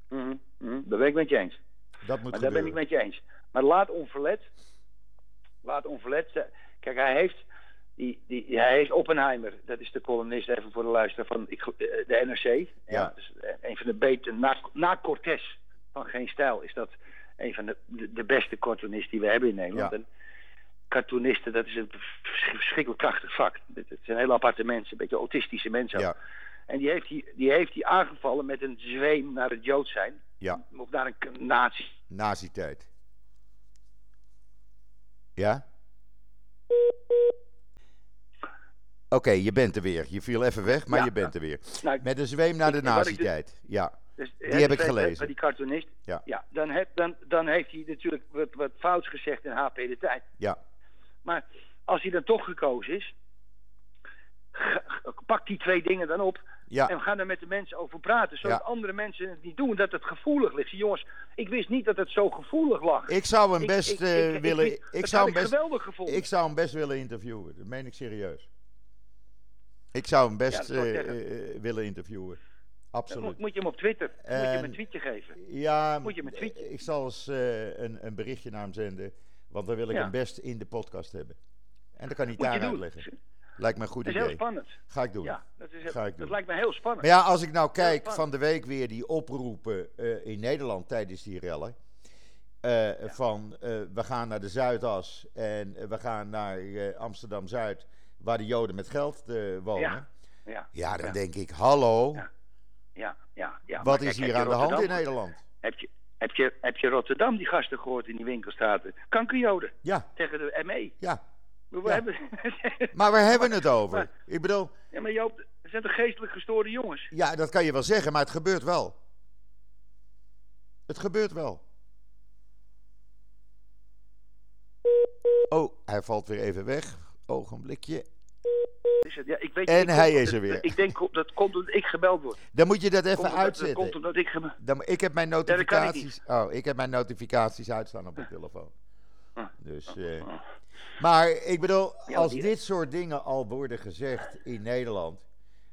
Mhm, mhm, Dat ben ik met je eens. Dat moet Maar daar ben ik met je eens. Maar laat onverlet. Laat onverlet. eh, Kijk, hij heeft. Die, die, hij heeft Oppenheimer, dat is de columnist even voor de luisteraar van ik, eh, de NRC. Ja. Ja. dus eh, een van de betere. Na, na Cortés van Geen Stijl is dat een van de, de, de beste cartoonisten die we hebben in Nederland. Ja. En cartoonisten, dat is een vers- verschrikkelijk krachtig vak. Het het zijn hele aparte mensen, een beetje autistische mensen. Ja, En die heeft hij die heeft aangevallen met een zweem naar het Jood zijn. ja, Of naar een nazi. nazi-tijd. Ja? Oké, je bent er weer. Je viel even weg, maar Ja, je bent er weer. Nou, Met een zweem naar de dus- nazi-tijd. Ja, Dus Die heb ik het- gelezen. Die cartoonist. Ja. dan, heb, dan, dan heeft hij natuurlijk wat, wat fouts gezegd in HP de tijd. ja, Maar als hij dan toch gekozen is, pak die twee dingen dan op. ja. En we gaan er met de mensen over praten. Zodat Ja. andere mensen het niet doen. Dat het gevoelig ligt. Jongens, ik wist niet dat het zo gevoelig lag. Ik zou hem Ik- best ik- eh, ik- willen. ik- Ik, zou hem ik best. geweldig gevonden. Ik zou hem best willen interviewen. Dat meen ik serieus. Ik zou hem best Ja, ik eh, eh, willen interviewen. Absoluut. moet, je hem op Twitter. Moet je hem En- een tweetje geven. Ja, Moet je hem een tweetje- ik zal eens eh, een, een berichtje naar hem zenden. Want dan wil ik Ja. hem best in de podcast hebben. En dan kan hij daar uitleggen. Lijkt me een goed Dat is heel idee. spannend. Ga ik doen. Ja, dat, is, Ga ik dat lijkt me heel spannend. Maar ja, als ik nou kijk van de week weer die oproepen eh, in Nederland tijdens die rellen. eh, Van we gaan naar de Zuidas en we gaan naar Amsterdam Zuid, waar de Joden met geld wonen. Ja, Ja. Ja, dan denk ik: hallo, Ja. ja, ja, wat Maar is kijk, hier aan de hand in Nederland? Heb je, heb, je, heb je Rotterdam die gasten gehoord in die winkelstraten? Kankerjoden Ja, tegen de ME. ja. We Ja. hebben... Maar waar hebben we het over? Maar- Ik bedoel, ja, maar Joop, het zijn toch geestelijk gestoorde jongens? ja, dat kan je wel zeggen, maar het gebeurt wel. Het gebeurt wel. Oh, hij valt weer even weg. Ogenblikje. Is het? Ja, ik weet, En ik hij is er weer. Ik denk dat komt omdat ik gebeld word. Dan moet je dat even Komt omdat- Dat uitzetten. komt omdat ik gebeld Dan, ik heb mijn ik notificaties. oh, ik heb mijn notificaties uitstaan op de telefoon. Ah. Dus, eh, maar ik bedoel, als dit soort dingen al worden gezegd in Nederland,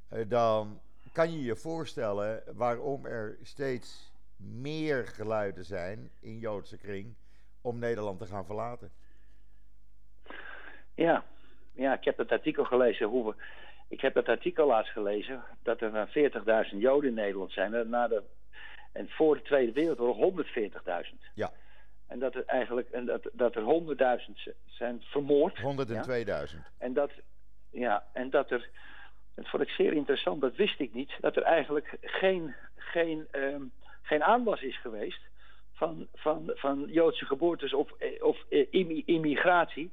eh, dan kan je je voorstellen waarom er steeds meer geluiden zijn in Joodse kring om Nederland te gaan verlaten. Ja. Ja, ik heb dat artikel gelezen. Hoe we, ik heb dat artikel laatst gelezen. Dat er maar 40.000 Joden in Nederland zijn. En, na de, en voor de Tweede Wereldoorlog 140.000. Ja, En dat er eigenlijk en dat, dat er 100.000 z- zijn vermoord. 102.000. En dat, ja, en dat er, dat vond ik zeer interessant, dat wist ik niet, dat er eigenlijk geen, geen, ehm, geen aanwas is geweest van, van, van Joodse geboortes of, eh, of eh, immi- immigratie.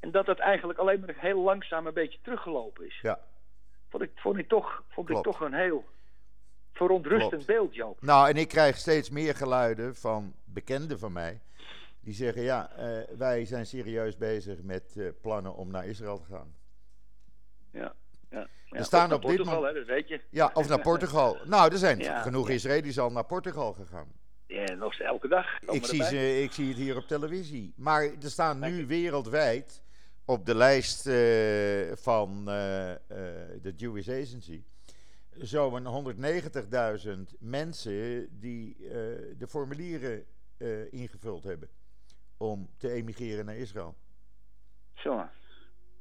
En dat dat eigenlijk alleen maar heel langzaam een beetje teruggelopen is. Ja. Vond ik, vond ik, toch, vond ik toch een heel verontrustend Klopt. beeld, Joop. Nou, en ik krijg steeds meer geluiden van bekenden van mij. Die zeggen, ja, eh, wij zijn serieus bezig met eh, plannen om naar Israël te gaan. Ja, ja. ja. staan Of naar op dit Portugal, moment- hè, dat weet je. Ja, of naar Portugal. Nou, er zijn Ja, genoeg ja. Israëli's al naar Portugal gegaan. Ja, nog elke dag. Ik zie, erbij. ze, ik zie het hier op televisie. Maar er staan nu wereldwijd op de lijst eh, van eh, eh, de Jewish Agency zo'n 190.000 mensen die de formulieren ingevuld hebben om te emigreren naar Israël. Zo.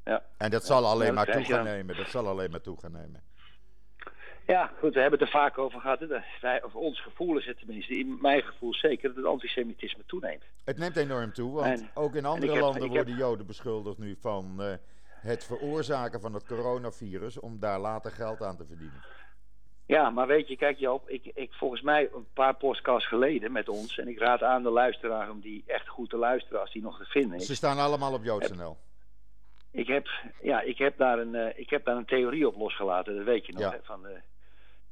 Ja. En dat zal alleen dat maar toe gaan nemen. Dat zal alleen maar toe gaan nemen. Ja, goed, we hebben het er vaak over gehad. hè. Wij, of ons gevoel is het tenminste, in mijn gevoel zeker, dat het antisemitisme toeneemt. Het neemt enorm toe, want En- ook in andere heb- landen heb- worden Joden beschuldigd nu van eh, het veroorzaken van het coronavirus om daar later geld aan te verdienen. Ja, maar weet je, kijk Joop, ik, ik volgens mij een paar podcasts geleden met ons, en ik raad aan de luisteraar om die echt goed te luisteren als die nog te vinden is. Ze staan allemaal op JoodsNL. Ik heb, ja, ik heb, daar een, uh, ik heb daar een theorie op losgelaten, dat weet je nog, Ja. hè, van, de,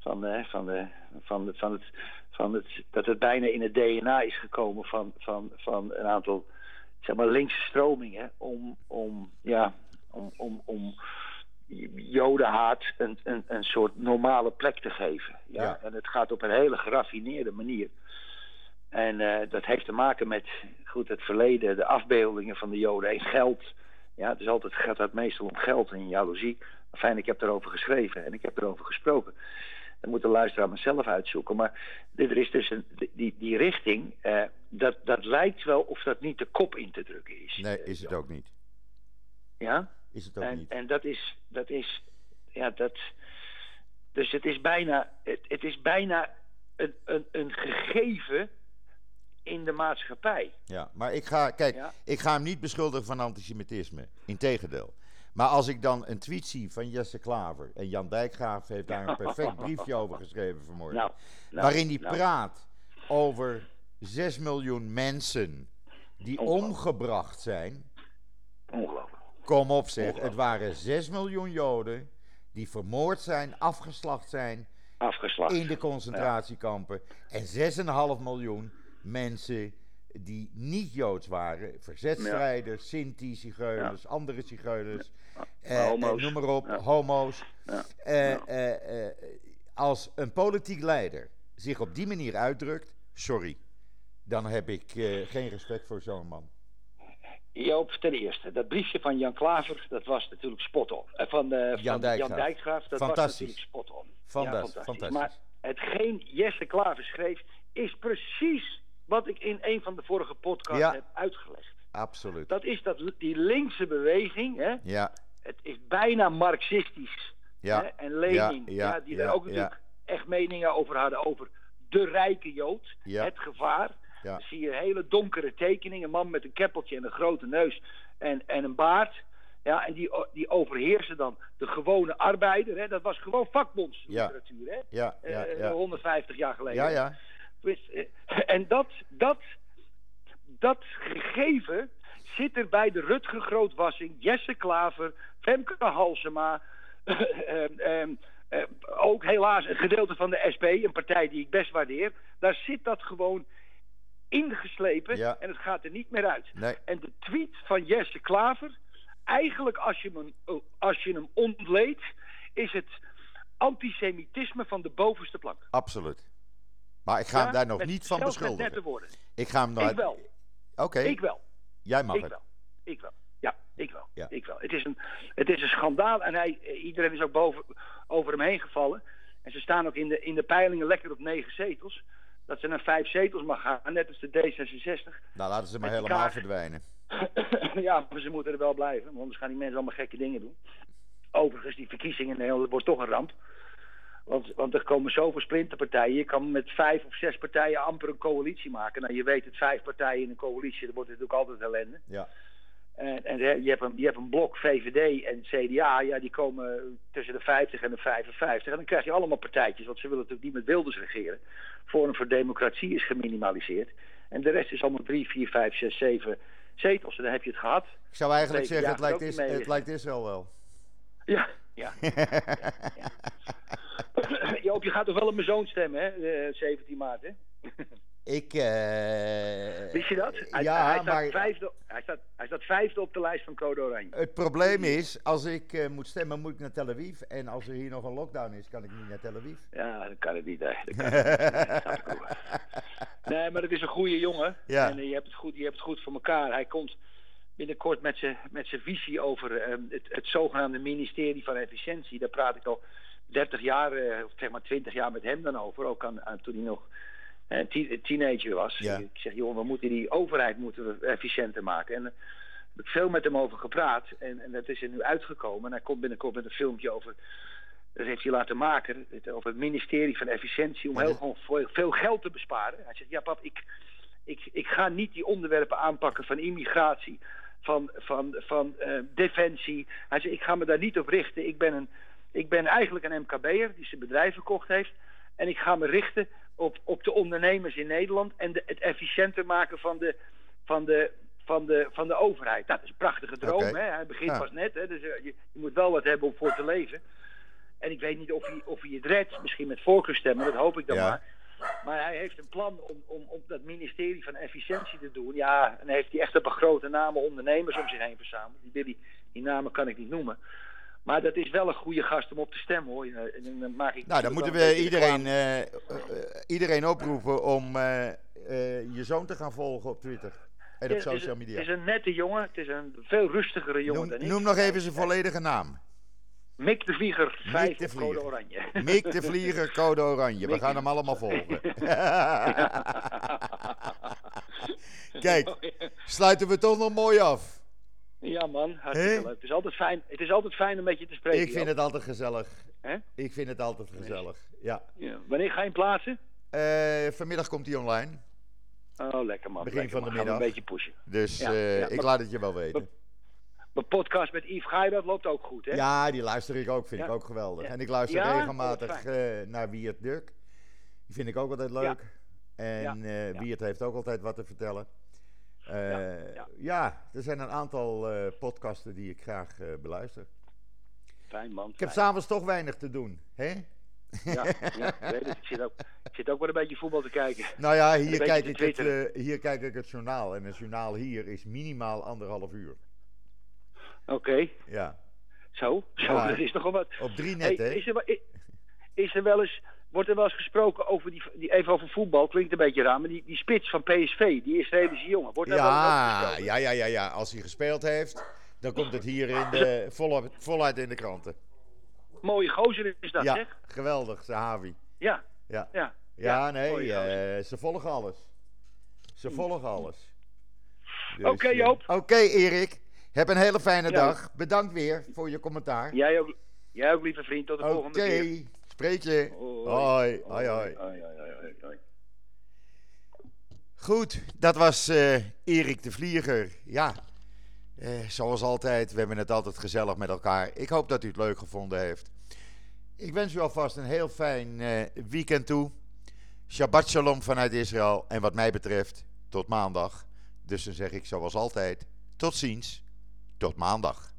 van, de, van, de, van, het, van, het, van het, dat het bijna in het DNA is gekomen van, van, van een aantal zeg maar, linkse stromingen om, om, ja, om, om, om jodenhaat een, een, een soort normale plek te geven. Ja? Ja. En het gaat op een hele geraffineerde manier. En eh, dat heeft te maken met goed, het verleden, de afbeeldingen van de joden en geld. Ja, het is altijd, gaat het meestal om geld en jaloezie. Maar fijn, ik heb erover geschreven en ik heb erover gesproken. Dat moet de luisteraar maar zelf uitzoeken. Maar er is dus een, die, die richting, eh, dat, dat lijkt wel of dat niet de kop in te drukken is. Nee, is het ook niet. Ja? Is het ook En, niet. en dat is, dat is, ja, dat. Dus het is bijna, het, het is bijna een, een, een gegeven in de maatschappij. Ja, maar ik ga, kijk, Ja. ik ga hem niet beschuldigen van antisemitisme. Integendeel. Maar als ik dan een tweet zie van Jesse Klaver. En Jan Dijkgraaf heeft daar een perfect briefje over geschreven vanmorgen. Nou, nou, waarin hij nou. praat over 6 miljoen mensen die omgebracht zijn. Ongelooflijk. Kom op zeg, het waren 6 miljoen Joden die vermoord zijn, afgeslacht zijn Afgeslacht. in de concentratiekampen. En 6,5 miljoen mensen die niet Joods waren. Verzetstrijders, Sinti, Zigeuners, andere Zigeuners. eh, Homo's. eh, noem maar op, Ja. homo's. Ja. Eh, Ja. eh, eh, als een politiek leider zich op die manier uitdrukt, sorry, dan heb ik eh, geen respect voor zo'n man. Joop, ten eerste, dat briefje van Jan Klaver, dat was natuurlijk spot on. Eh, van, eh, van Jan, Dijkgraaf. Dijkgraaf, dat Fantastisch. was natuurlijk spot on. Fantas- Ja, fantastisch. Maar hetgeen Jesse Klaver schreef, is precies wat ik in een van de vorige podcasts Ja. heb uitgelegd. Absoluut. Dat is dat, die linkse beweging, hè, Ja, het is bijna marxistisch. Ja. Hè, en Lenin, Ja, die ja, er ook natuurlijk echt meningen over hadden over de rijke Jood, het gevaar. Dan zie je hele donkere tekeningen, een man met een keppeltje en een grote neus en, en een baard. Ja, en die, die overheersen dan de gewone arbeider. Hè. Dat was gewoon vakbondsliteratuur, hè? ja, ja, Eh, ja. 150 jaar geleden. Ja, ja. Dus, eh, en dat, dat, dat gegeven zit er bij de Rutger Grootwassing, Jesse Klaver, Femke Halsema, ehm, eh, ook helaas een gedeelte van de SP, een partij die ik best waardeer. Daar zit dat gewoon ingeslepen Ja. en het gaat er niet meer uit. Nee. En de tweet van Jesse Klaver, eigenlijk als je hem, als je hem ontleedt, is het antisemitisme van de bovenste plank. Absoluut. Maar ik ga hem daar nog met- niet van beschuldigen. Ik ga hem daar... Ik wel. Oké, Ik wel. jij mag ik het. wel. Ik wel. Ja, ik wel. Ja. Ik wel. Het is een, het is een schandaal en hij, iedereen is ook boven, over hem heen gevallen. En ze staan ook in de, in de peilingen lekker op negen zetels. Dat ze naar vijf zetels mag gaan, net als de D66. Nou, laten ze maar helemaal kaart. verdwijnen. ja, maar ze moeten er wel blijven, want anders gaan die mensen allemaal gekke dingen doen. Overigens, die verkiezingen in Nederland wordt toch een ramp. Want, want er komen zoveel splinterpartijen. Je kan met vijf of zes partijen amper een coalitie maken. Nou, je weet het, vijf partijen in een coalitie, dat wordt natuurlijk altijd ellende. Ja. En, en je, hebt een, je hebt een blok VVD en CDA, ja, die komen tussen de 50 en de 55. En dan krijg je allemaal partijtjes, want ze willen natuurlijk niet met Wilders regeren. Forum voor Democratie is geminimaliseerd. En de rest is allemaal 3, 4, 5, 6, 7 zetels. En dan heb je het gehad. Ik zou eigenlijk zeggen, het, lijkt is, het lijkt Israël wel. Ja, ja. Joop, je gaat toch wel op mijn zoon stemmen, hè? eh, 17 maart, hè? Ik... eh, Wist je dat? Hij, ja, hij, staat maar vijfde, hij, staat, hij staat vijfde op de lijst van Code Oranje. het probleem is, als ik eh, moet stemmen, moet ik naar Tel Aviv. En als er hier nog een lockdown is, kan ik niet naar Tel Aviv. Ja, dat kan het niet, hè. Dat kan het niet. Nee, maar dat is een goede jongen. Ja. En je hebt, het goed, je hebt het goed voor elkaar. Hij komt binnenkort met zijn met zijn visie over eh, het, het zogenaamde ministerie van efficiëntie. Daar praat ik al 30 jaar, eh, of zeg maar 20 jaar met hem dan over. Ook aan, aan, toen hij nog teen- teenager was. Ja. Ik zeg, joh, we moeten die overheid moeten we efficiënter maken. En daar heb ik veel met hem over gepraat. En, en dat is er nu uitgekomen. En hij komt binnenkort met een filmpje over dat heeft hij laten maken over het ministerie van Efficiëntie om heel gewoon veel- veel geld te besparen. Hij zegt: Ja, pap, ik, ik, ik ga niet die onderwerpen aanpakken van immigratie, van, van, van eh, defensie. Hij zei, ik ga me daar niet op richten. Ik ben, een, ik ben eigenlijk een MKB'er die zijn bedrijf verkocht heeft. En ik ga me richten op, op de ondernemers in Nederland en de, het efficiënter maken van de, van de, van de, van de overheid. Nou, dat is een prachtige droom. Hè? Hij begint Ja. pas net, hè? dus eh, je, je moet wel wat hebben om voor te leven. En ik weet niet of hij, of hij het redt, misschien met voorkeurstemmen, dat hoop ik dan Ja. maar. Maar hij heeft een plan om, om, dat ministerie van efficiëntie te doen. Ja, en heeft hij echt een paar grote namen ondernemers om zich heen verzameld. Die, die namen kan ik niet noemen. Maar dat is wel een goede gast om op te stemmen hoor. En dan- maak ik Nou, dan moeten we iedereen, eh, eh, iedereen oproepen om eh, je zoon te gaan volgen op Twitter en op social Het is media. een nette jongen. Het is een veel rustigere jongen Noem, dan ik. noem nog even zijn volledige naam. Mick de Vlieger, 5 de op code oranje. Mick de Vlieger, code oranje. We gaan hem allemaal volgen. Kijk, sluiten we toch nog mooi af. Ja man, hartstikke leuk. Het is, altijd fijn, het is altijd fijn om met je te spreken. Ik vind het altijd gezellig. Ik vind het altijd gezellig. Ja. Ja. Wanneer ga je hem plaatsen? Eh, vanmiddag komt hij online. Oh, lekker man. Begin lekker, van de middag. een beetje pushen. Dus Ja, eh, ja, ik maar- laat het je wel weten. Mijn podcast met Yves Gaida loopt ook goed, hè? Ja, die luister ik ook. Vind ik ook geweldig. Ja. En ik luister Ja? regelmatig eh, naar Wiert Duk. Die vind ik ook altijd leuk. En Ja. eh. Wiert heeft ook altijd wat te vertellen. Eh, ja, er zijn een aantal podcasten die ik graag beluister. Fijn man. Ik heb s'avonds toch weinig te doen. Hè? Ja, ja, ik weet het. Ik zit, ook, ik zit ook wel een beetje voetbal te kijken. Nou ja, hier kijk, ik het, hier kijk ik het journaal. En het journaal hier is minimaal anderhalf uur. Oké, Ja. zo. Zo, Ja. dat is wel wat. Op drie Hey, net, hè? is, er, wel- is er wel eens, wordt er wel eens gesproken over die, die even over voetbal, klinkt een beetje raar, maar die, die spits van PSV, die Israëlische jongen, wordt daar wel eens Ja, gesproken? ja, ja, ja, ja. Als hij gespeeld heeft, dan komt het hier in de, voluit, voluit in de kranten. Mooie gozer is dat, ja, zeg? geweldig, Sahavi. Ja, Ja, ja. ja, nee, mooie gozer. eh, ze volgen alles. Ze volgen alles. Dus, Oké, eh, Joop. Oké, Erik. Heb een hele fijne Ja. dag. Bedankt weer voor je commentaar. Jij ook, jij ook, lieve vriend. Tot de Oké, volgende keer. spreek je. Hoi. Hoi, hoi. Goed, dat was eh, Erik de Vlieger. Ja, eh, zoals altijd, we hebben het altijd gezellig met elkaar. Ik hoop dat u het leuk gevonden heeft. Ik wens u alvast een heel fijn eh, weekend toe. Shabbat shalom vanuit Israël. En wat mij betreft, tot maandag. Dus dan zeg ik zoals altijd, tot ziens, tot maandag.